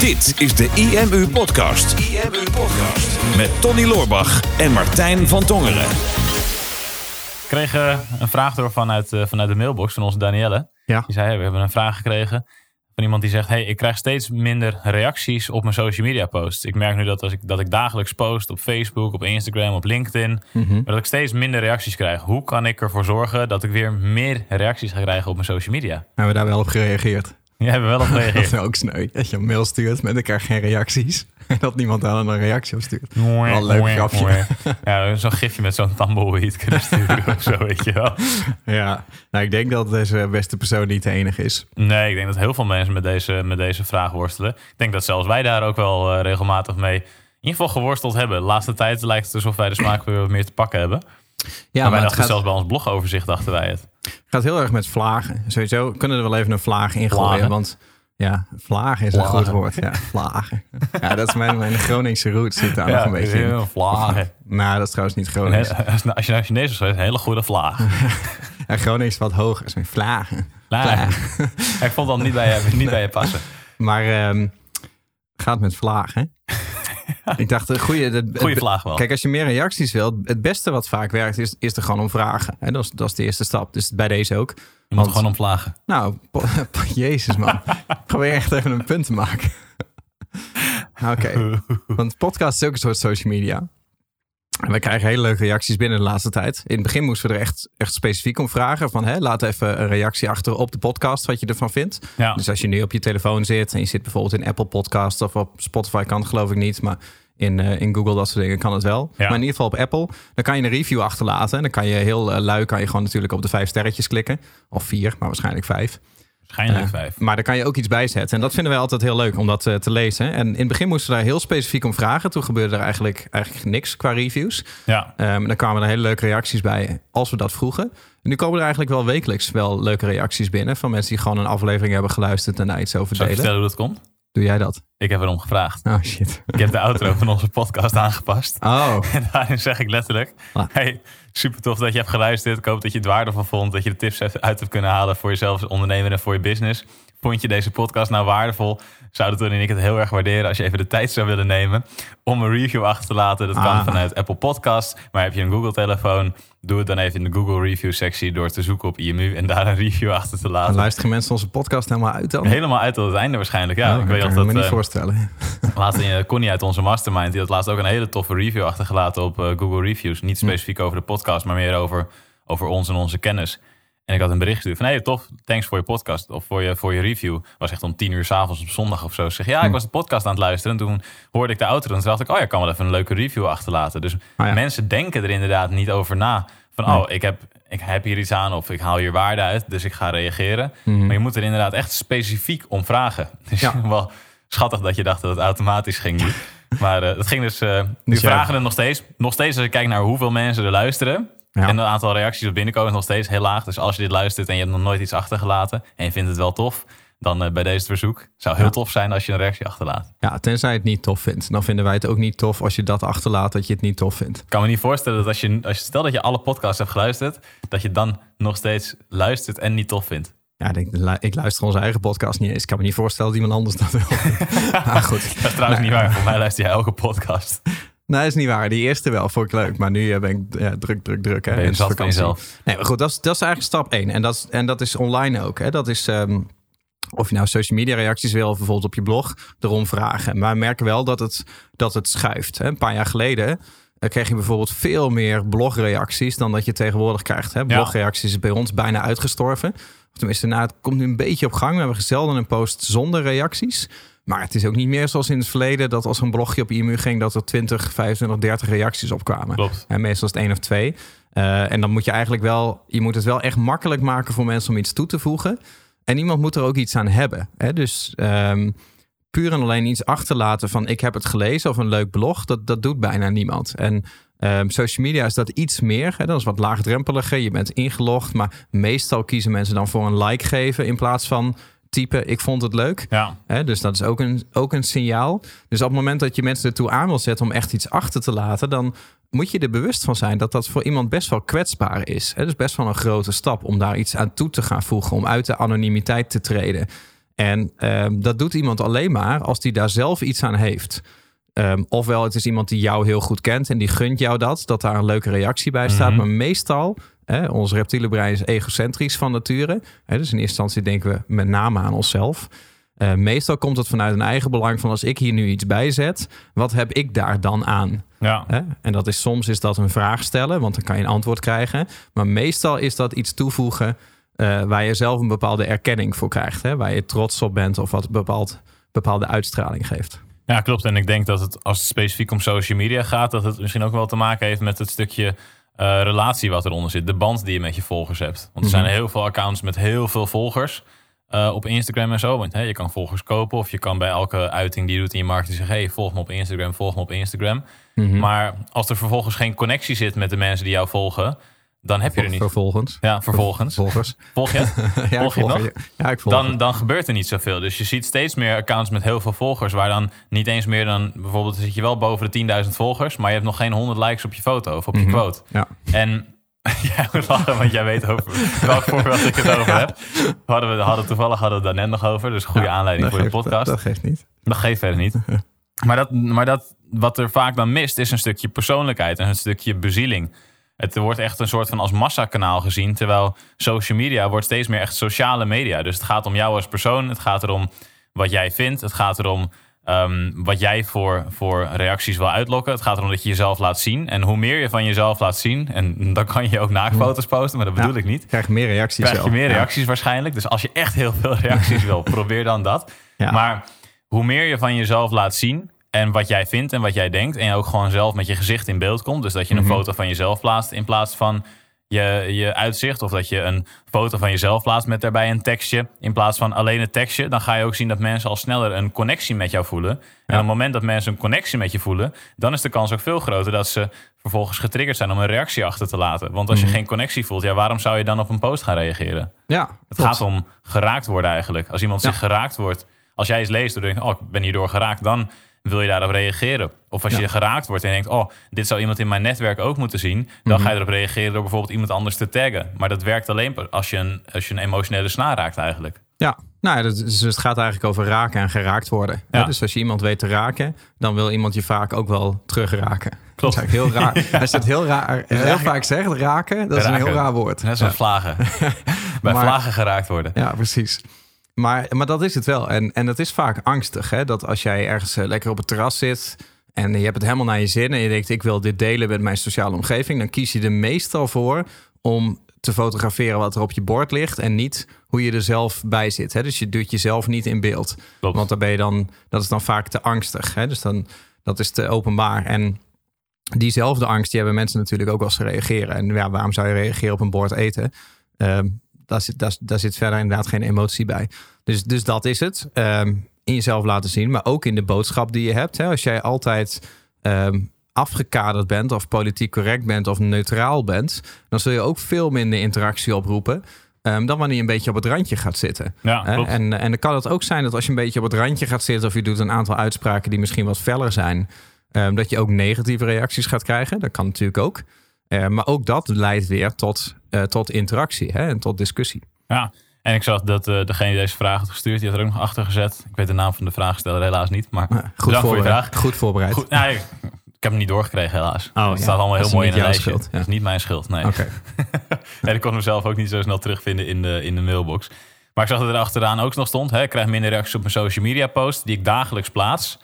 Dit is de IMU Podcast. IMU Podcast. Met Tony Loorbach en Martijn van Tongeren. Ik kreeg een vraag door vanuit, eh, vanuit de mailbox van onze Danielle. Ja. Die zei, hey, we hebben een vraag gekregen van iemand die zegt... hey, ik krijg steeds minder reacties op mijn social media posts. Ik merk nu dat, als ik, dat ik dagelijks post op Facebook, op Instagram, op LinkedIn... Mhm. maar dat ik steeds minder reacties krijg. Hoe kan ik ervoor zorgen dat ik weer meer reacties ga krijgen op mijn social media? Hebben we daar wel op gereageerd? Jij hebt wel op Dat is ook sneu. Dat je een mail stuurt met krijg geen reacties. En dat niemand daar een reactie op stuurt. Wel een leuk grapje. Ja, zo'n gifje met zo'n tumbleweed kunnen sturen of zo, weet je wel. Ja, nou ik denk dat deze beste persoon niet de enige is. Nee, ik denk dat heel veel mensen met deze, met deze vraag worstelen. Ik denk dat zelfs wij daar ook wel eh, regelmatig mee in ieder geval geworsteld hebben. De laatste tijd lijkt het alsof wij de smaak weer wat meer te pakken hebben. Ja, maar wij dachten gaat, zelfs bij ons blogoverzicht dachten wij het. gaat heel erg met vlagen. Sowieso kunnen we er wel even een vlaag in gooien. Vlagen? Want ja, vlagen is een Vlagen. goed woord. Ja, vlagen. Ja, dat is mijn, mijn Groningse roots zit daar nog een beetje in. vlagen. Nou, dat is trouwens niet Gronings. Als je naar Chinees zou een hele goede vlaag. Ja, Gronings is wat hoger. is met vlagen. Vlaag. Ja, ik vond dat niet bij je, niet bij je passen. Maar ehm, gaat met vlagen. Ik dacht, een goede, de, Goeie vlaag wel. Kijk, als je meer reacties wilt, het beste wat vaak werkt is, is er gewoon om vragen. Hè, dat, is, dat is de eerste stap. Dus bij deze ook. je moet want- gewoon om vlagen. Nou, jezus man. Ik probeer echt even een punt te maken. Oké, want podcast is ook een soort social media. En we krijgen hele leuke reacties binnen de laatste tijd. In het begin moesten we er echt, echt specifiek om vragen. Van, hè, laat even een reactie achter op de podcast, wat je ervan vindt. Ja. Dus als je nu op je telefoon zit en je zit bijvoorbeeld in Apple Podcast of op Spotify kan het geloof ik niet, maar in, eh, in Google dat soort dingen kan het wel. Maar in ieder geval op Apple, dan kan je een review achterlaten. En dan kan je heel eh, lui, kan je gewoon natuurlijk op de vijf sterretjes klikken. Of vier, maar waarschijnlijk vijf. Waarschijnlijk Eh, vijf. Maar daar kan je ook iets bij zetten. En dat vinden wij altijd heel leuk om dat eh, te lezen. En in het begin moesten we daar heel specifiek om vragen. Toen gebeurde er eigenlijk, eigenlijk niks qua reviews. Ja. Ehm dan kwamen er hele leuke reacties bij als we dat vroegen. En nu komen er eigenlijk wel wekelijks wel leuke reacties binnen... van mensen die gewoon een aflevering hebben geluisterd en daar iets over ik delen. vertellen hoe dat komt? Doe jij dat? Ik heb erom gevraagd. Oh shit. Ik heb de outro van onze podcast aangepast. Oh, En daarin zeg ik letterlijk: Ah. Hey, super tof dat je hebt geluisterd. Ik hoop dat je het waardevol vond. Dat je de tips uit hebt kunnen halen voor jezelf als ondernemer en voor je business. Vond je deze podcast nou waardevol? Zouden Tony en ik het heel erg waarderen als je even de tijd zou willen nemen om een review achter te laten. Dat kan Ah. vanuit Apple Podcast. Maar heb je een Google-telefoon, doe het dan even in de Google Review-sectie door te zoeken op IMU en daar een review achter te dan laten. luisteren mensen onze podcast helemaal uit dan? Helemaal uit tot het einde waarschijnlijk. Ja, Oh, ik weet kan nog me dat. niet eh, voorstellen. Laatst in Connie uit onze mastermind, die had laatst ook een hele toffe review achtergelaten op eh, Google Reviews. Niet specifiek over de podcast, maar meer over, over ons en onze kennis. En ik had een bericht gestuurd van, hey, tof, thanks voor je podcast of voor je, voor je review. Was echt om tien uur s'avonds op zondag of zo. Zeg, ja, ik was de podcast aan het luisteren en toen hoorde ik de auto. En toen dacht ik, oh ja, ik kan wel even een leuke review achterlaten. Dus Ah, ja. mensen denken er inderdaad niet over na. Van, Nee. oh, ik heb, ik heb hier iets aan of ik haal hier waarde uit, dus ik ga reageren. Maar je moet er inderdaad echt specifiek om vragen. Dus Ja. wel schattig dat je dacht dat het automatisch ging nu. Maar eh, het ging dus... eh nu Dus jij- vragen het nog steeds. Nog steeds als ik kijk naar hoeveel mensen er luisteren... Ja. en het aantal reacties op binnenkomen is nog steeds heel laag. Dus als je dit luistert en je hebt nog nooit iets achtergelaten... en je vindt het wel tof, dan eh, bij deze verzoek... zou heel Ja. tof zijn als je een reactie achterlaat. Ja, tenzij je het niet tof vindt. Dan vinden wij het ook niet tof als je dat achterlaat dat je het niet tof vindt. Ik kan me niet voorstellen dat als je, als je... stel dat je alle podcasts hebt geluisterd... dat je dan nog steeds luistert en niet tof vindt. Ja, ik, denk, lu- ik luister onze eigen podcast niet eens. Ik kan me niet voorstellen dat iemand anders dat wil. maar goed. Dat is trouwens niet waar. Voor mij luister je elke podcast. Nee, is niet waar. Die eerste wel, vond ik leuk. Maar nu eh, ben ik ja, druk, druk, druk. Hè. Ben je zat jezelf. Nee, maar goed, dat is, dat is eigenlijk stap één. En dat is, en dat is online ook. Hè. Dat is, ehm, of je nou social media reacties wil, of bijvoorbeeld op je blog, erom vragen. Maar we merken wel dat het, dat het schuift. Hè. Een paar jaar geleden eh, kreeg je bijvoorbeeld veel meer blogreacties dan dat je tegenwoordig krijgt. Hè. Blogreacties is bij ons bijna uitgestorven. Of tenminste, nou, het komt nu een beetje op gang. We hebben zelden een post zonder reacties. Maar het is ook niet meer zoals in het verleden dat als een blogje op IMU ging, dat er 20, 25, 30 reacties opkwamen. Klopt. En meestal is het één of twee. Eh, en dan moet je eigenlijk wel, je moet het wel echt makkelijk maken voor mensen om iets toe te voegen. En iemand moet er ook iets aan hebben. Hè? Dus ehm, puur en alleen iets achterlaten van ik heb het gelezen of een leuk blog, dat, dat doet bijna niemand. En ehm, social media is dat iets meer. Hè? Dat is wat laagdrempeliger. Je bent ingelogd, maar meestal kiezen mensen dan voor een like geven in plaats van typen ik vond het leuk. Ja, Hè, dus dat is ook een, ook een signaal. Dus op het moment dat je mensen ertoe aan wil zetten om echt iets achter te laten, dan moet je er bewust van zijn dat dat voor iemand best wel kwetsbaar is. Hè, dus best wel een grote stap om daar iets aan toe te gaan voegen, om uit de anonimiteit te treden. En ehm, dat doet iemand alleen maar als die daar zelf iets aan heeft. Ehm, ofwel, het is iemand die jou heel goed kent en die gunt jou dat, dat daar een leuke reactie bij staat. Mhm. Maar meestal, hè, ons reptiele brein is egocentrisch van nature. Hè, dus in eerste instantie denken we met name aan onszelf. Eh, meestal komt het vanuit een eigen belang van als ik hier nu iets bij zet, wat heb ik daar dan aan? Ja. Hè? En dat is soms is dat een vraag stellen, want dan kan je een antwoord krijgen. Maar meestal is dat iets toevoegen eh, waar je zelf een bepaalde erkenning voor krijgt. Hè? Waar je trots op bent of wat bepaald, bepaalde uitstraling geeft. Ja, klopt. En ik denk dat het, als het specifiek om social media gaat, dat het misschien ook wel te maken heeft met het stukje eh, relatie wat eronder zit. De band die je met je volgers hebt. Want er zijn Mhm. heel veel accounts met heel veel volgers eh, op Instagram en zo. Want hè, je kan volgers kopen of je kan bij elke uiting die je doet in je marketing zeggen: hey, volg me op Instagram, volg me op Instagram. Mhm. Maar als er vervolgens geen connectie zit met de mensen die jou volgen, dan heb je er niet. Vervolgens. Ja, vervolgens. Volgers. Volg je? ja, Volg je nog? je. Ja, ik volg dan, dan gebeurt er niet zoveel. Dus je ziet steeds meer accounts met heel veel volgers, waar dan niet eens meer dan bijvoorbeeld zit je wel boven de 10.000 volgers, maar je hebt nog geen 100 likes op je foto of op je Mhm. quote. Ja. En jij moet lachen, want jij weet over welk voorbeeld ik het over heb. Hadden we hadden toevallig hadden we het daar net nog over, dus goede Ja, aanleiding voor de geeft- podcast. Dat geeft niet. Dat geeft verder niet. Maar, dat, maar dat, wat er vaak dan mist, is een stukje persoonlijkheid en een stukje bezieling. Het wordt echt een soort van als massakanaal gezien. Terwijl social media wordt steeds meer echt sociale media. Dus het gaat om jou als persoon. Het gaat erom wat jij vindt. Het gaat erom ehm, wat jij voor, voor reacties wil uitlokken. Het gaat erom dat je jezelf laat zien. En hoe meer je van jezelf laat zien... en dan kan je ook naaktfoto's posten, maar dat bedoel Ja. ik niet Krijg je meer reacties krijg je zelf. meer Ja. reacties waarschijnlijk. Dus als je echt heel veel reacties wil, probeer dan dat. Ja. Maar hoe meer je van jezelf laat zien en wat jij vindt en wat jij denkt... en je ook gewoon zelf met je gezicht in beeld komt... dus dat je een Mhm. foto van jezelf plaatst in plaats van je, je uitzicht... of dat je een foto van jezelf plaatst met daarbij een tekstje... in plaats van alleen het tekstje... dan ga je ook zien dat mensen al sneller een connectie met jou voelen. En op het moment dat mensen een connectie met je voelen... dan is de kans ook veel groter dat ze vervolgens getriggerd zijn... om een reactie achter te laten. Want als je Mhm. geen connectie voelt... ja, waarom zou je dan op een post gaan reageren? Ja, Het klopt. gaat om geraakt worden eigenlijk. Als iemand Ja. zich geraakt wordt, als jij eens leest en denkt, oh, ik ben hierdoor geraakt, dan wil je daarop reageren. Of als Ja. je geraakt wordt en denkt, oh, dit zou iemand in mijn netwerk ook moeten zien, dan Mhm. ga je erop reageren door bijvoorbeeld iemand anders te taggen. Maar dat werkt alleen als je een, als je een emotionele snaar raakt eigenlijk. Ja, nou, ja, dus het gaat eigenlijk over raken en geraakt worden. Ja. Dus als je iemand weet te raken, dan wil iemand je vaak ook wel terugraken. Klopt. Dat is eigenlijk heel raar. Als je het heel, raar, heel vaak zegt, raken, dat is een heel raar woord. Net zoals Ja. vlagen. Bij Maar- vlagen geraakt worden. Ja, precies. Maar, maar dat is het wel. En, en het is vaak angstig. Hè? Dat als jij ergens eh, lekker op het terras zit en je hebt het helemaal naar je zin en je denkt ik wil dit delen met mijn sociale omgeving, dan kies je er meestal voor om te fotograferen wat er op je bord ligt en niet hoe je er zelf bij zit. Hè? Dus je doet jezelf niet in beeld. Klopt. Want dan ben je dan, dat is dan vaak te angstig. Hè? Dus dan, dat is te openbaar. En diezelfde angst, die hebben mensen natuurlijk ook eens te reageren. En ja, waarom zou je reageren op een bord eten? Ehm, daar, zit, daar, daar zit verder inderdaad geen emotie bij. Dus, dus dat is het. Ehm, in jezelf laten zien, maar ook in de boodschap die je hebt. Hè? Als jij altijd ehm, afgekaderd bent of politiek correct bent of neutraal bent, dan zul je ook veel minder interactie oproepen. ehm, dan wanneer je een beetje op het randje gaat zitten. Ja, Hè? En, en dan kan het ook zijn dat als je een beetje op het randje gaat zitten... of je doet een aantal uitspraken die misschien wat feller zijn... dat je ook negatieve reacties gaat krijgen. Dat kan natuurlijk ook. Maar ook dat leidt weer tot, eh, tot interactie hè? en tot discussie. Ja, en ik zag dat eh, degene die deze vraag had gestuurd, die had er ook nog achter gezet. Ik weet de naam van de vraagsteller helaas niet, maar Goed voor je vraag. Goed voorbereid. Goed, nou, ik, ik heb hem niet doorgekregen helaas. Oh, het ja. staat allemaal heel mooi in een lijstje. schuld, ja. Dat is niet mijn schuld, nee. Oké. nee. Ik kon hem zelf ook niet zo snel terugvinden in de, in de mailbox. Maar ik zag dat er achteraan ook nog stond. Hè, ik krijg minder reacties op mijn social media post die ik dagelijks plaats.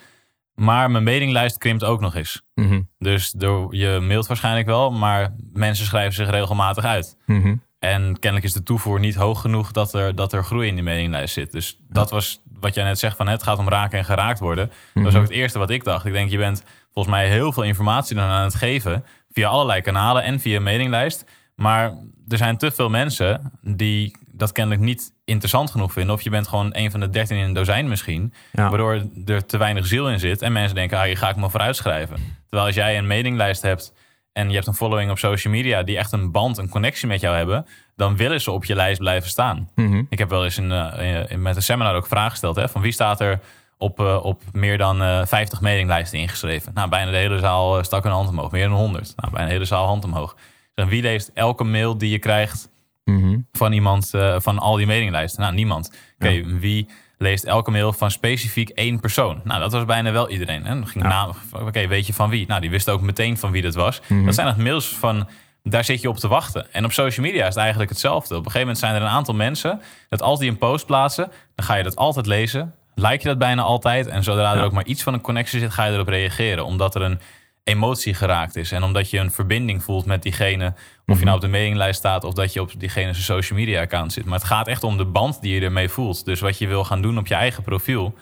Maar mijn mailinglijst krimpt ook nog eens. Mhm. Dus door, je mailt waarschijnlijk wel, maar mensen schrijven zich regelmatig uit. Mhm. En kennelijk is de toevoer niet hoog genoeg dat er, dat er groei in die mailinglijst zit. Dus dat was wat jij net zegt van het gaat om raken en geraakt worden. Dat was ook het eerste wat ik dacht. Ik denk, je bent volgens mij heel veel informatie dan aan het geven. Via allerlei kanalen en via een mailinglijst. Maar er zijn te veel mensen die dat kennelijk niet interessant genoeg vinden. Of je bent gewoon een van de dertien in een dozijn misschien. Ja. Waardoor er te weinig ziel in zit. En mensen denken, ah, hier ga ik me voor uitschrijven. Terwijl als jij een mailinglijst hebt en je hebt een following op social media... die echt een band, een connectie met jou hebben... dan willen ze op je lijst blijven staan. Mhm. Ik heb wel eens in, eh, in- met een seminar ook vragen gesteld. Hè, van wie staat er op, eh, op meer dan eh 50 mailinglijsten ingeschreven? Nou, bijna de hele zaal stak een hand omhoog. Meer dan 100. Nou, bijna de hele zaal hand omhoog. En wie leest elke mail die je krijgt Mhm. van iemand, eh, van al die mailinglijsten? Nou, niemand. Oké, wie leest elke mail van specifiek één persoon. Nou, dat was bijna wel iedereen. Hè? Dan ging naam, oké, weet je van wie? Nou, die wist ook meteen van wie dat was. Dat zijn nog mails van, daar zit je op te wachten. En op social media is het eigenlijk hetzelfde. Op een gegeven moment zijn er een aantal mensen dat als die een post plaatsen, dan ga je dat altijd lezen. Like je dat bijna altijd. En zodra er ook maar iets van een connectie zit, ga je erop reageren. Omdat er een emotie geraakt is. En omdat je een verbinding voelt met diegene. Of je nou op de mailinglijst staat of dat je op diegene zijn social media account zit. Maar het gaat echt om de band die je ermee voelt. Dus wat je wil gaan doen op je eigen profiel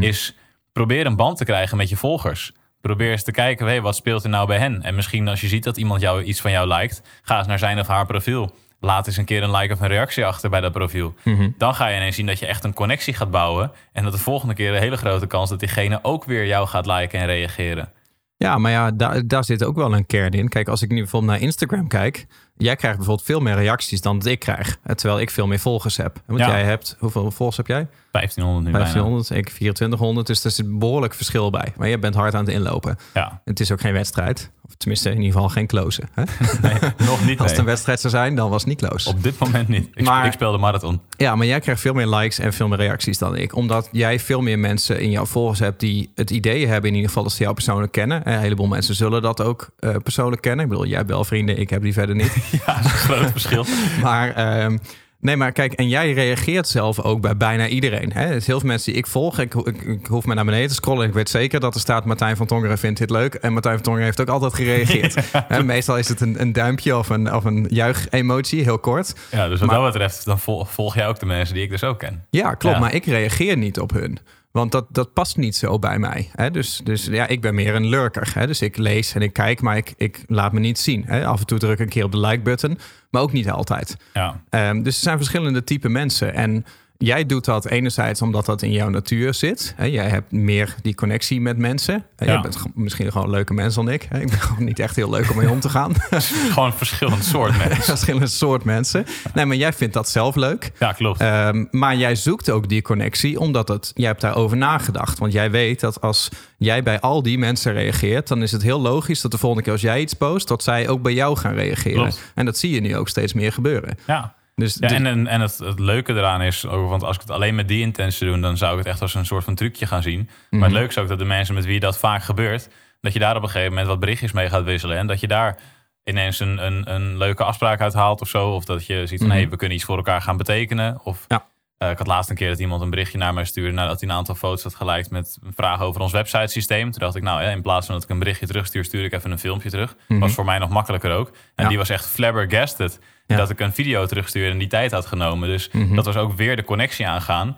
is probeer een band te krijgen met je volgers. Probeer eens te kijken, hey, wat speelt er nou bij hen? En misschien als je ziet dat iemand jou iets van jou liked, ga eens naar zijn of haar profiel. Laat eens een keer een like of een reactie achter bij dat profiel. Dan ga je ineens zien dat je echt een connectie gaat bouwen. En dat de volgende keer een hele grote kans dat diegene ook weer jou gaat liken en reageren. Ja, maar ja, daar, daar zit ook wel een kern in. Kijk, als ik nu bijvoorbeeld naar Instagram kijk. Jij krijgt bijvoorbeeld veel meer reacties dan dat ik krijg. Terwijl ik veel meer volgers heb. Want Ja. jij hebt, hoeveel volgers heb jij? 1500 nu bijna. 1500, ik 2400. Dus er zit behoorlijk verschil bij. Maar je bent hard aan het inlopen. Ja, Het is ook geen wedstrijd. Of tenminste, in ieder geval geen close. Hè? nee, nog niet. Als het een wedstrijd zou zijn, dan was het niet close. Op dit moment niet. Ik, Maar- ik speel de marathon. Ja, maar jij krijgt veel meer likes en veel meer reacties dan ik. Omdat jij veel meer mensen in jouw volgers hebt die het idee hebben in ieder geval dat ze jou persoonlijk kennen. En een heleboel mensen zullen dat ook eh, persoonlijk kennen. Ik bedoel, jij hebt wel vrienden, ik heb die verder niet. Ja, dat is een groot verschil. Maar ehm, nee, maar kijk, en jij reageert zelf ook bij bijna iedereen. Hè? Is heel veel mensen die ik volg. Ik, ik, ik hoef maar naar beneden te scrollen. Ik weet zeker dat er staat Martijn van Tongeren vindt dit leuk. En Martijn van Tongeren heeft ook altijd gereageerd. Hè, meestal is het een, een duimpje of een, of een juich-emotie, heel kort. Ja, dus wat Maar- dat betreft, dan vol- volg jij ook de mensen die ik dus ook ken. Ja, klopt. Ja. Maar ik reageer niet op hun. Want dat, dat past niet zo bij mij. Hè? Dus, dus ja, ik ben meer een lurker. Hè? Dus ik lees en ik kijk, maar ik, ik laat me niet zien. Hè? Af en toe druk ik een keer op de like-button, maar ook niet altijd. Ja, Ehm, dus er zijn verschillende type mensen. En jij doet dat enerzijds omdat dat in jouw natuur zit. Hè? Jij hebt meer die connectie met mensen. Ja. Jij bent misschien gewoon een leuke mens dan ik. Ik ben gewoon niet echt heel leuk om mee om te gaan. gewoon een verschillend soort mensen. verschillende soort mensen. Nee, maar jij vindt dat zelf leuk. Ja, klopt. Ehm, maar jij zoekt ook die connectie omdat het, jij hebt daarover nagedacht. Want jij weet dat als jij bij al die mensen reageert, dan is het heel logisch dat de volgende keer als jij iets post, dat zij ook bij jou gaan reageren. Klopt. En dat zie je nu ook steeds meer gebeuren. Ja. Dus, Ja, en, en, en het, het leuke eraan is, ook, want als ik het alleen met die intentie doe, dan zou ik het echt als een soort van trucje gaan zien. Maar het leuke is ook dat de mensen met wie dat vaak gebeurt, dat je daar op een gegeven moment wat berichtjes mee gaat wisselen. En dat je daar ineens een, een, een leuke afspraak uit haalt of zo. Of dat je ziet van, hé, hey, we kunnen iets voor elkaar gaan betekenen. Of Ja. Eh, ik had laatst een keer dat iemand een berichtje naar mij stuurde nadat hij een aantal foto's had geliked met een vraag over ons websitesysteem. Toen dacht ik, nou ja, in plaats van dat ik een berichtje terugstuur, stuur ik even een filmpje terug. Was voor mij nog makkelijker ook. En Ja. die was echt flabbergasted Ja. dat ik een video terugstuurde en die tijd had genomen. Dus Mhm. dat was ook weer de connectie aangaan.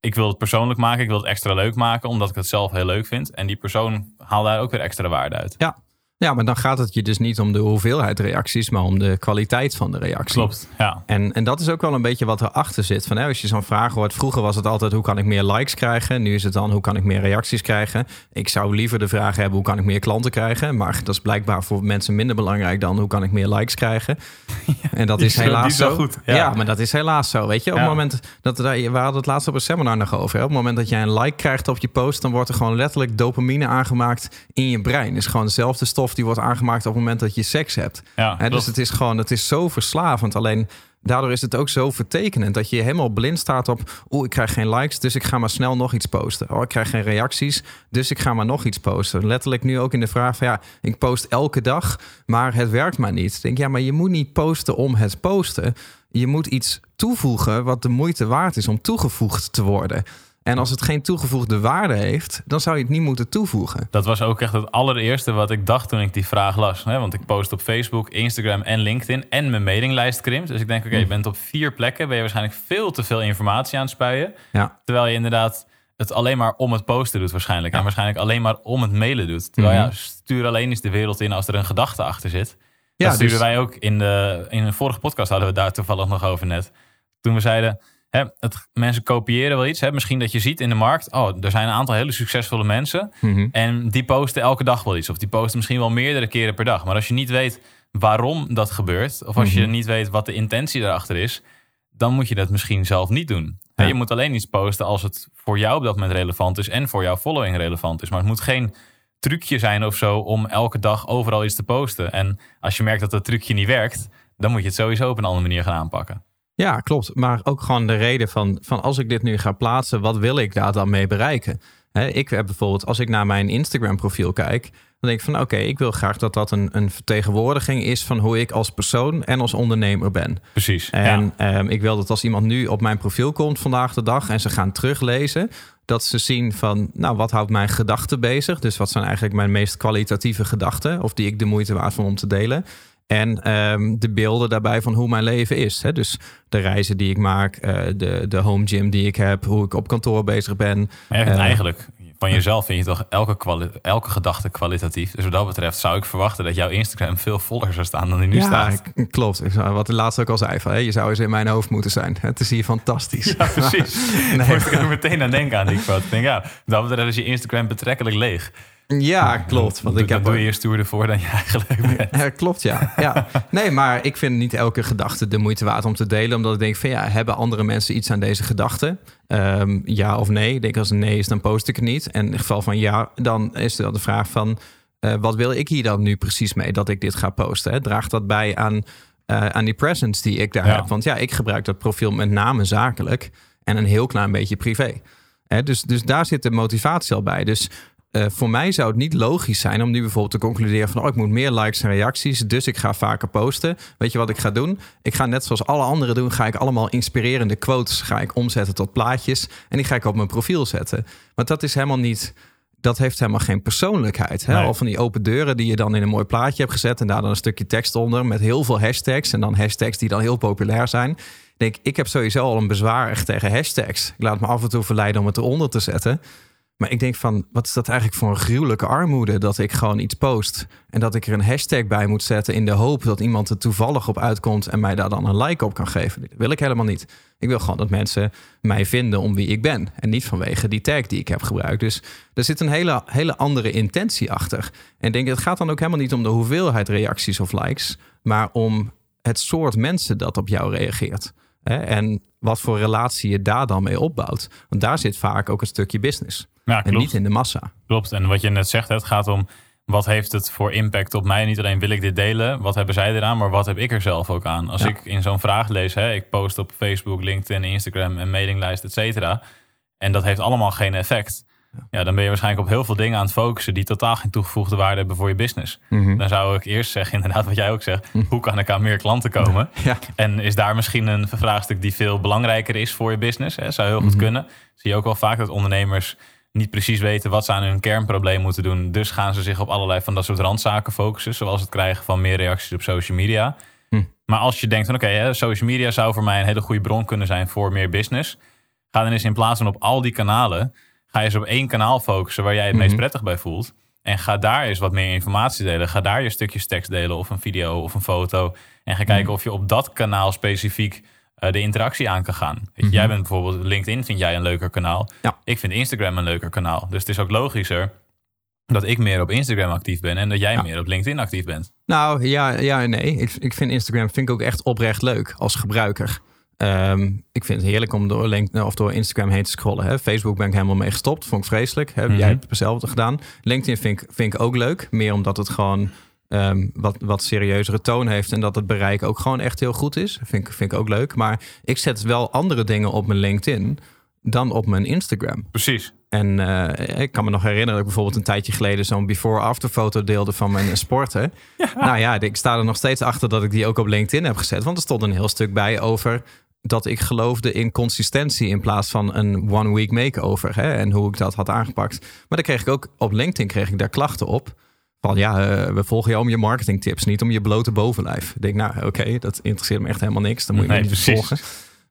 Ik wil het persoonlijk maken, ik wil het extra leuk maken, omdat ik het zelf heel leuk vind. En die persoon haalt daar ook weer extra waarde uit. ja. Ja, maar dan gaat het je dus niet om de hoeveelheid reacties, maar om de kwaliteit van de reactie. Klopt, ja. En, en dat is ook wel een beetje wat erachter zit. Van, hè, als je zo'n vraag hoort, vroeger was het altijd hoe kan ik meer likes krijgen. Nu is het dan hoe kan ik meer reacties krijgen. Ik zou liever de vraag hebben hoe kan ik meer klanten krijgen. Maar dat is blijkbaar voor mensen minder belangrijk dan hoe kan ik meer likes krijgen. En dat is helaas is zo. goed, Ja. ja. maar dat is helaas zo. Weet je, op Ja. het moment dat we hadden het laatst op een seminar nog over. Hè? Op het moment dat jij een like krijgt op je post, dan wordt er gewoon letterlijk dopamine aangemaakt in je brein. Het is gewoon dezelfde stof die wordt aangemaakt op het moment dat je seks hebt. ja dus het is gewoon, het is zo verslavend. Alleen daardoor is het ook zo vertekenend dat je helemaal blind staat op. Oeh, ik krijg geen likes, dus ik ga maar snel nog iets posten. Oh, ik krijg geen reacties, dus ik ga maar nog iets posten. Letterlijk nu ook in de vraag van ja, ik post elke dag, maar het werkt maar niet. Ik denk ja, maar je moet niet posten om het posten. Je moet iets toevoegen wat de moeite waard is om toegevoegd te worden. En als het geen toegevoegde waarde heeft, dan zou je het niet moeten toevoegen. Dat was ook echt het allereerste wat ik dacht toen ik die vraag las. Hè? Want ik post op Facebook, Instagram en LinkedIn en mijn mailinglijst krimpt. Dus ik denk, oké, je bent op vier plekken. Ben je waarschijnlijk veel te veel informatie aan het spuien. Ja, Terwijl je inderdaad het alleen maar om het posten doet waarschijnlijk. En waarschijnlijk alleen maar om het mailen doet. Terwijl ja, stuur alleen eens de wereld in als er een gedachte achter zit. Mhm. Ja, dat stuurden dus- wij ook in de in een vorige podcast hadden we daar toevallig nog over net. Toen we zeiden, hè, het, mensen kopiëren wel iets. Hè, misschien dat je ziet in de markt, oh, er zijn een aantal hele succesvolle mensen. Mhm. En die posten elke dag wel iets. Of die posten misschien wel meerdere keren per dag. Maar als je niet weet waarom dat gebeurt, of als je Mhm. niet weet wat de intentie daarachter is, dan moet je dat misschien zelf niet doen. Ja. Je moet alleen iets posten als het voor jou op dat moment relevant is en voor jouw following relevant is. Maar het moet geen trucje zijn of zo om elke dag overal iets te posten. En als je merkt dat dat trucje niet werkt, dan moet je het sowieso op een andere manier gaan aanpakken. Ja, klopt. Maar ook gewoon de reden van, van als ik dit nu ga plaatsen, wat wil ik daar dan mee bereiken? Ik heb bijvoorbeeld, als ik naar mijn Instagram profiel kijk, dan denk ik van oké, ik wil graag dat dat een, een vertegenwoordiging is van hoe ik als persoon en als ondernemer ben. Precies. En ja. ehm, ik wil dat als iemand nu op mijn profiel komt vandaag de dag en ze gaan teruglezen, dat ze zien van, nou, wat houdt mijn gedachten bezig? Dus wat zijn eigenlijk mijn meest kwalitatieve gedachten, of die ik de moeite waard vond om te delen? En ehm, de beelden daarbij van hoe mijn leven is. Hè? Dus de reizen die ik maak, eh, de, de home gym die ik heb, hoe ik op kantoor bezig ben. Maar Eh, eigenlijk, van jezelf vind je toch elke, elke gedachte kwalitatief. Dus wat dat betreft zou ik verwachten dat jouw Instagram veel voller zou staan dan die nu ja, staat. klopt. Wat de laatste ook al zei, van, je zou eens in mijn hoofd moeten zijn. Het is hier fantastisch. Ja, precies. Nee, moet ik er meteen aan denken aan die quote. Ik denk, ja, wat dat betreft is je Instagram betrekkelijk leeg. Ja, klopt. Want ik heb doe je je stoerder voor dan je eigenlijk bent. Ja, klopt, ja. ja. Nee, maar ik vind niet elke gedachte de moeite waard om te delen. Omdat ik denk van ja, hebben andere mensen iets aan deze gedachte? Ehm, ja of nee? Ik denk als een nee is, dan post ik het niet. En in het geval van ja, dan is er de vraag van... eh, wat wil ik hier dan nu precies mee dat ik dit ga posten? Hè? Draagt dat bij aan, eh, aan die presence die ik daar Ja. heb? Want ja, ik gebruik dat profiel met name zakelijk en een heel klein beetje privé. Hè, dus, dus daar zit de motivatie al bij. Dus eh, voor mij zou het niet logisch zijn om nu bijvoorbeeld te concluderen van oh, ik moet meer likes en reacties, dus ik ga vaker posten. Weet je wat ik ga doen? Ik ga net zoals alle anderen doen, ga ik allemaal inspirerende quotes ga ik omzetten tot plaatjes en die ga ik op mijn profiel zetten. Want dat is helemaal niet, dat heeft helemaal geen persoonlijkheid. Hè? Nee. Al van die open deuren die je dan in een mooi plaatje hebt gezet en daar dan een stukje tekst onder met heel veel hashtags en dan hashtags die dan heel populair zijn. Ik denk, ik heb sowieso al een bezwaar echt tegen hashtags. Ik laat me af en toe verleiden om het eronder te zetten. Maar ik denk van, wat is dat eigenlijk voor een gruwelijke armoede dat ik gewoon iets post en dat ik er een hashtag bij moet zetten in de hoop dat iemand er toevallig op uitkomt en mij daar dan een like op kan geven. Dat wil ik helemaal niet. Ik wil gewoon dat mensen mij vinden om wie ik ben en niet vanwege die tag die ik heb gebruikt. Dus er zit een hele, hele andere intentie achter. En ik denk, het gaat dan ook helemaal niet om de hoeveelheid reacties of likes, maar om het soort mensen dat op jou reageert. Hè? En wat voor relatie je daar dan mee opbouwt. Want daar zit vaak ook een stukje business. Ja, En niet in de massa. Klopt. En wat je net zegt, het gaat om wat heeft het voor impact op mij. Niet alleen wil ik dit delen, wat hebben zij eraan, maar wat heb ik er zelf ook aan. Als Ja. ik in zo'n vraag lees, hè, ik post op Facebook, LinkedIn, Instagram, een mailinglijst, et cetera. En dat heeft allemaal geen effect. Ja, dan ben je waarschijnlijk op heel veel dingen aan het focussen die totaal geen toegevoegde waarde hebben voor je business. Mhm. Dan zou ik eerst zeggen, inderdaad, wat jij ook zegt, hoe kan ik aan meer klanten komen? Ja. En is daar misschien een vraagstuk die veel belangrijker is voor je business? Hè? Zou heel goed kunnen. Zie je ook wel vaak dat ondernemers niet precies weten wat ze aan hun kernprobleem moeten doen. Dus gaan ze zich op allerlei van dat soort randzaken focussen. Zoals het krijgen van meer reacties op social media. Maar als je denkt van oké, social media zou voor mij een hele goede bron kunnen zijn voor meer business. Ga dan eens in plaats van op al die kanalen, ga je eens op één kanaal focussen waar jij het meest Mhm. prettig bij voelt. En ga daar eens wat meer informatie delen. Ga daar je stukjes tekst delen of een video of een foto. En ga kijken of je op dat kanaal specifiek eh, de interactie aan kan gaan. Weet je, Jij bent bijvoorbeeld LinkedIn, vind jij een leuker kanaal. Ja. Ik vind Instagram een leuker kanaal. Dus het is ook logischer dat ik meer op Instagram actief ben en dat jij Ja. meer op LinkedIn actief bent. Nou ja, ja en nee. Ik, ik vind Instagram vind ik ook echt oprecht leuk als gebruiker. Ehm, ik vind het heerlijk om door, Link, of door Instagram heen te scrollen. Hè. Facebook ben ik helemaal mee gestopt. Vond ik vreselijk. Hè. Mhm. Jij hebt het hetzelfde gedaan. LinkedIn vind ik, vind ik ook leuk. Meer omdat het gewoon ehm, wat, wat serieuzere toon heeft. En dat het bereik ook gewoon echt heel goed is. Vind ik, vind ik ook leuk. Maar ik zet wel andere dingen op mijn LinkedIn dan op mijn Instagram. Precies. En eh, ik kan me nog herinneren dat ik bijvoorbeeld een tijdje geleden zo'n before-after foto deelde van mijn sporten. Nou ja, ik sta er nog steeds achter dat ik die ook op LinkedIn heb gezet. Want er stond een heel stuk bij over dat ik geloofde in consistentie in plaats van een one-week makeover. Hè, en hoe ik dat had aangepakt. Maar dan kreeg ik ook op LinkedIn kreeg ik daar klachten op. Van ja, eh, we volgen jou om je marketingtips, niet om je blote bovenlijf. Ik denk, nou oké, dat interesseert me echt helemaal niks. Dan moet je Nee, me niet precies. volgen.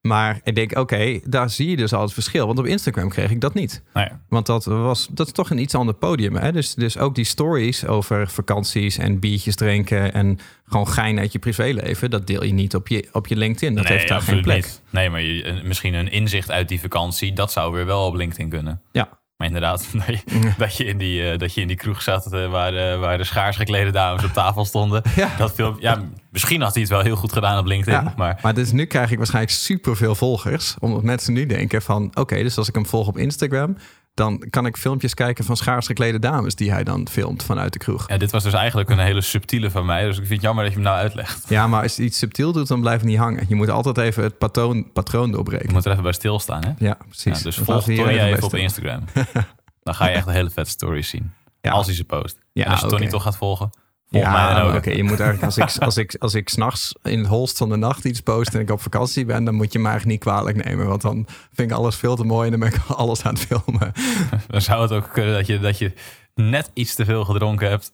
Maar ik denk, oké, daar zie je dus al het verschil. Want op Instagram kreeg ik dat niet. Nou ja, Want dat, was, dat is toch een iets ander podium. Hè? Dus, dus ook die stories over vakanties en biertjes drinken... en gewoon gein uit je privéleven... dat deel je niet op je, op je LinkedIn. Dat nee, heeft daar geen plek. niet. Nee, maar je, misschien een inzicht uit die vakantie, dat zou weer wel op LinkedIn kunnen. Ja. Maar inderdaad, dat je, dat je, in, die, eh, dat je in die kroeg zat eh, waar, eh, waar de schaars geklede dames op tafel stonden. Ja. Dat film, ja, misschien had hij het wel heel goed gedaan op LinkedIn. Ja, Maar maar dus nu krijg ik waarschijnlijk superveel volgers. Omdat mensen nu denken van... oké, dus als ik hem volg op Instagram... dan kan ik filmpjes kijken van schaars geklede dames die hij dan filmt vanuit de kroeg. Ja, dit was dus eigenlijk een hele subtiele van mij. Dus ik vind het jammer dat je hem nou uitlegt. Ja, maar als je iets subtiel doet, dan blijft het niet hangen. Je moet altijd even het patroon, patroon doorbreken. Je moet er even bij stilstaan, hè? Ja, precies. Ja, dus volg Tony even op. Instagram. Dan ga je echt een hele vette stories zien. Ja. Als hij ze post. Ja, en als je Tony toch gaat volgen, volg Ja, oké. Je moet eigenlijk als ik, als ik, als ik s'nachts in het holst van de nacht iets post en ik op vakantie ben, dan moet je me eigenlijk niet kwalijk nemen. Want dan vind ik alles veel te mooi en dan ben ik alles aan het filmen. Dan zou het ook kunnen dat je, dat je net iets te veel gedronken hebt.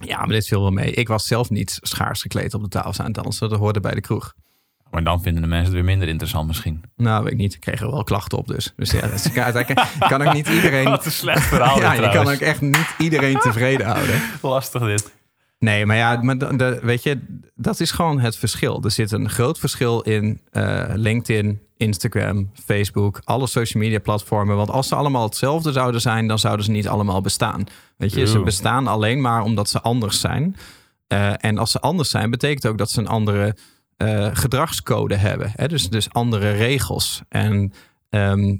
Ja, maar dit viel wel mee. Ik was zelf niet schaars gekleed op de tafel aan het dansen. Dat hoorde bij de kroeg. Maar dan vinden de mensen het weer minder interessant misschien. Nou, weet ik niet. Ik kreeg er wel klachten op dus. Dus ja, dat is, uiteindelijk kan ook niet iedereen... Wat een slecht verhaal ja, je kan ook echt niet iedereen tevreden houden. Lastig dit. Nee, maar ja, maar de, de- weet je, dat is gewoon het verschil. Er zit een groot verschil in eh, LinkedIn, Instagram, Facebook, alle social media platformen. Want als ze allemaal hetzelfde zouden zijn, dan zouden ze niet allemaal bestaan. Weet je, ze bestaan alleen maar omdat ze anders zijn. Eh, en als ze anders zijn, betekent ook dat ze een andere eh, gedragscode hebben. Hè? Dus, dus andere regels. En ehm,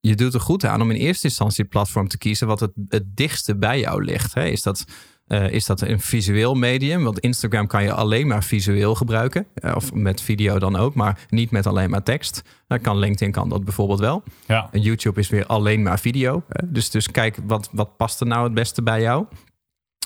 je doet er goed aan om in eerste instantie het platform te kiezen wat het, het dichtste bij jou ligt. Hè? Is dat eh, is dat een visueel medium? Want Instagram kan je alleen maar visueel gebruiken. Eh, of met video dan ook, maar niet met alleen maar tekst. Dan kan LinkedIn kan dat bijvoorbeeld wel. Ja. En YouTube is weer alleen maar video. Hè? Dus, dus kijk, wat, wat past er nou het beste bij jou?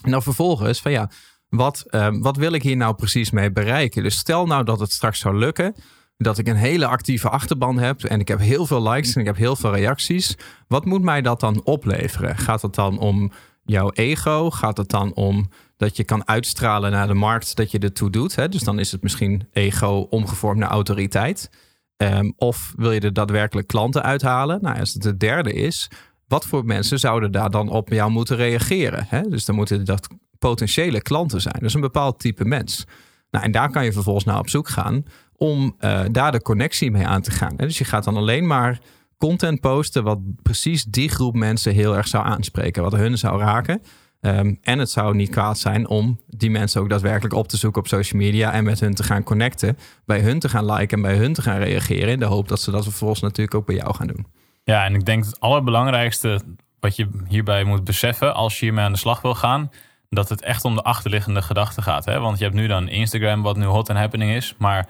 En dan vervolgens van ja, wat, eh, wat wil ik hier nou precies mee bereiken? Dus stel nou dat het straks zou lukken dat ik een hele actieve achterban heb en ik heb heel veel likes en ik heb heel veel reacties. Wat moet mij dat dan opleveren? Gaat het dan om jouw ego? Gaat het dan om dat je kan uitstralen naar de markt dat je ertoe doet? Hè? Dus dan is het misschien ego omgevormd naar autoriteit. Ehm, of wil je er daadwerkelijk klanten uithalen? Nou, als het de derde is, wat voor mensen zouden daar dan op jou moeten reageren? Hè? Dus dan moeten dat potentiële klanten zijn. Dus een bepaald type mens. Nou, en daar kan je vervolgens naar op zoek gaan om eh, daar de connectie mee aan te gaan. Hè? Dus je gaat dan alleen maar content posten wat precies die groep mensen heel erg zou aanspreken, wat hun zou raken. Ehm, en het zou niet kwaad zijn om die mensen ook daadwerkelijk op te zoeken op social media en met hun te gaan connecten, bij hun te gaan liken en bij hun te gaan reageren in de hoop dat ze dat vervolgens natuurlijk ook bij jou gaan doen. Ja, en ik denk het allerbelangrijkste wat je hierbij moet beseffen als je hiermee aan de slag wil gaan, dat het echt om de achterliggende gedachte gaat. Hè? Want je hebt nu dan Instagram, wat nu hot and happening is, maar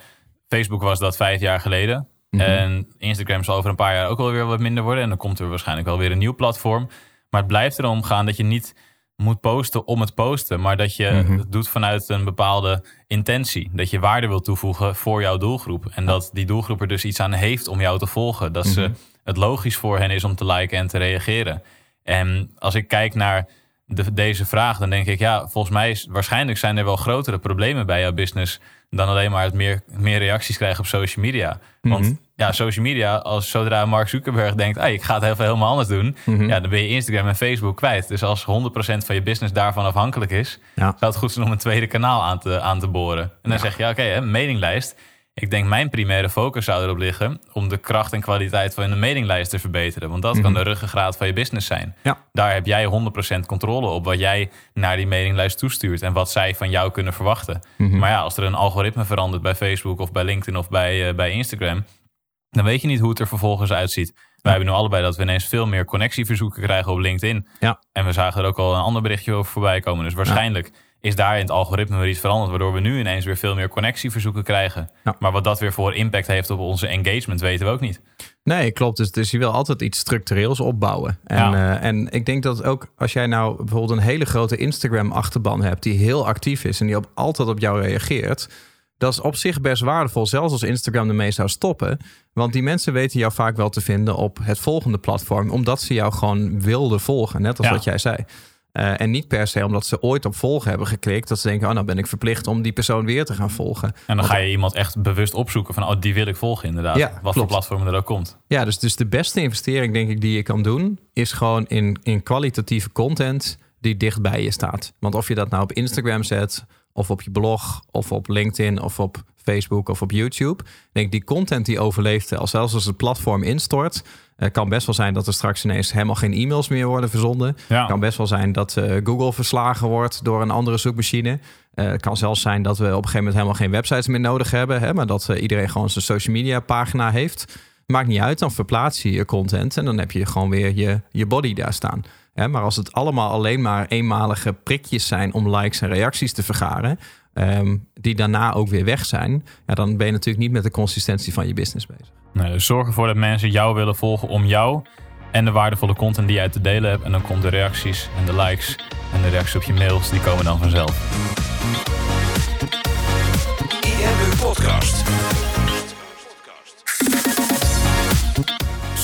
Facebook was dat vijf jaar geleden. En Instagram zal over een paar jaar ook wel weer wat minder worden. En dan komt er waarschijnlijk wel weer een nieuw platform. Maar het blijft erom gaan dat je niet moet posten om het posten, maar dat je het doet vanuit een bepaalde intentie. Dat je waarde wil toevoegen voor jouw doelgroep. En dat die doelgroep er dus iets aan heeft om jou te volgen. Dat ze, het logisch voor hen is om te liken en te reageren. En als ik kijk naar de, deze vraag, dan denk ik, ja, volgens mij is waarschijnlijk zijn er wel grotere problemen bij jouw business dan alleen maar het meer, meer reacties krijgen op social media. Want ja, social media, als zodra Mark Zuckerberg denkt, hey, ik ga het even helemaal anders doen, ja, dan ben je Instagram en Facebook kwijt. Dus als 100% van je business daarvan afhankelijk is, Ja. zou het goed zijn om een tweede kanaal aan te, aan te boren. En dan zeg je, oké, hè, mailinglijst. Ik denk mijn primaire focus zou erop liggen om de kracht en kwaliteit van de mailinglijst te verbeteren. Want dat kan de ruggengraat van je business zijn. Ja. Daar heb jij 100% controle op wat jij naar die mailinglijst toestuurt en wat zij van jou kunnen verwachten. Maar ja, als er een algoritme verandert bij Facebook of bij LinkedIn of bij, eh, bij Instagram, dan weet je niet hoe het er vervolgens uitziet. Wij hebben nu allebei dat we ineens veel meer connectieverzoeken krijgen op LinkedIn. Ja. En we zagen er ook al een ander berichtje over voorbij komen. Dus waarschijnlijk is daar in het algoritme weer iets veranderd, waardoor we nu ineens weer veel meer connectieverzoeken krijgen. Ja. Maar wat dat weer voor impact heeft op onze engagement, weten we ook niet. Nee, klopt. Dus, dus je wil altijd iets structureels opbouwen. En, Ja. eh, en ik denk dat ook als jij nou bijvoorbeeld een hele grote Instagram-achterban hebt die heel actief is en die op, altijd op jou reageert, dat is op zich best waardevol, zelfs als Instagram ermee zou stoppen. Want die mensen weten jou vaak wel te vinden op het volgende platform, omdat ze jou gewoon wilden volgen, net als Ja. wat jij zei. Eh, en niet per se omdat ze ooit op volgen hebben geklikt, dat ze denken, oh nou ben ik verplicht om die persoon weer te gaan volgen. En dan ga je iemand echt bewust opzoeken van, oh, die wil ik volgen inderdaad. Ja, wat voor platform er ook komt. Ja, dus, dus de beste investering, denk ik, die je kan doen, is gewoon in, in kwalitatieve content die dicht bij je staat. Want of je dat nou op Instagram zet, of op je blog, of op LinkedIn, of op Facebook of op YouTube. Ik denk die content die overleeft, al zelfs als het platform instort. Eh, kan best wel zijn dat er straks ineens helemaal geen e-mails meer worden verzonden. Ja. kan best wel zijn dat eh, Google verslagen wordt door een andere zoekmachine. Eh, het kan zelfs zijn dat we op een gegeven moment helemaal geen websites meer nodig hebben. Hè, maar dat iedereen gewoon zijn social media pagina heeft. maakt niet uit, dan verplaats je je content en dan heb je gewoon weer je, je body daar staan. Hè, maar als het allemaal alleen maar eenmalige prikjes zijn om likes en reacties te vergaren, ehm, die daarna ook weer weg zijn, ja, dan ben je natuurlijk niet met de consistentie van je business bezig. Nee, dus zorg ervoor dat mensen jou willen volgen om jou en de waardevolle content die jij te delen hebt. En dan komt de reacties en de likes en de reacties op je mails, die komen dan vanzelf. IMU Podcast.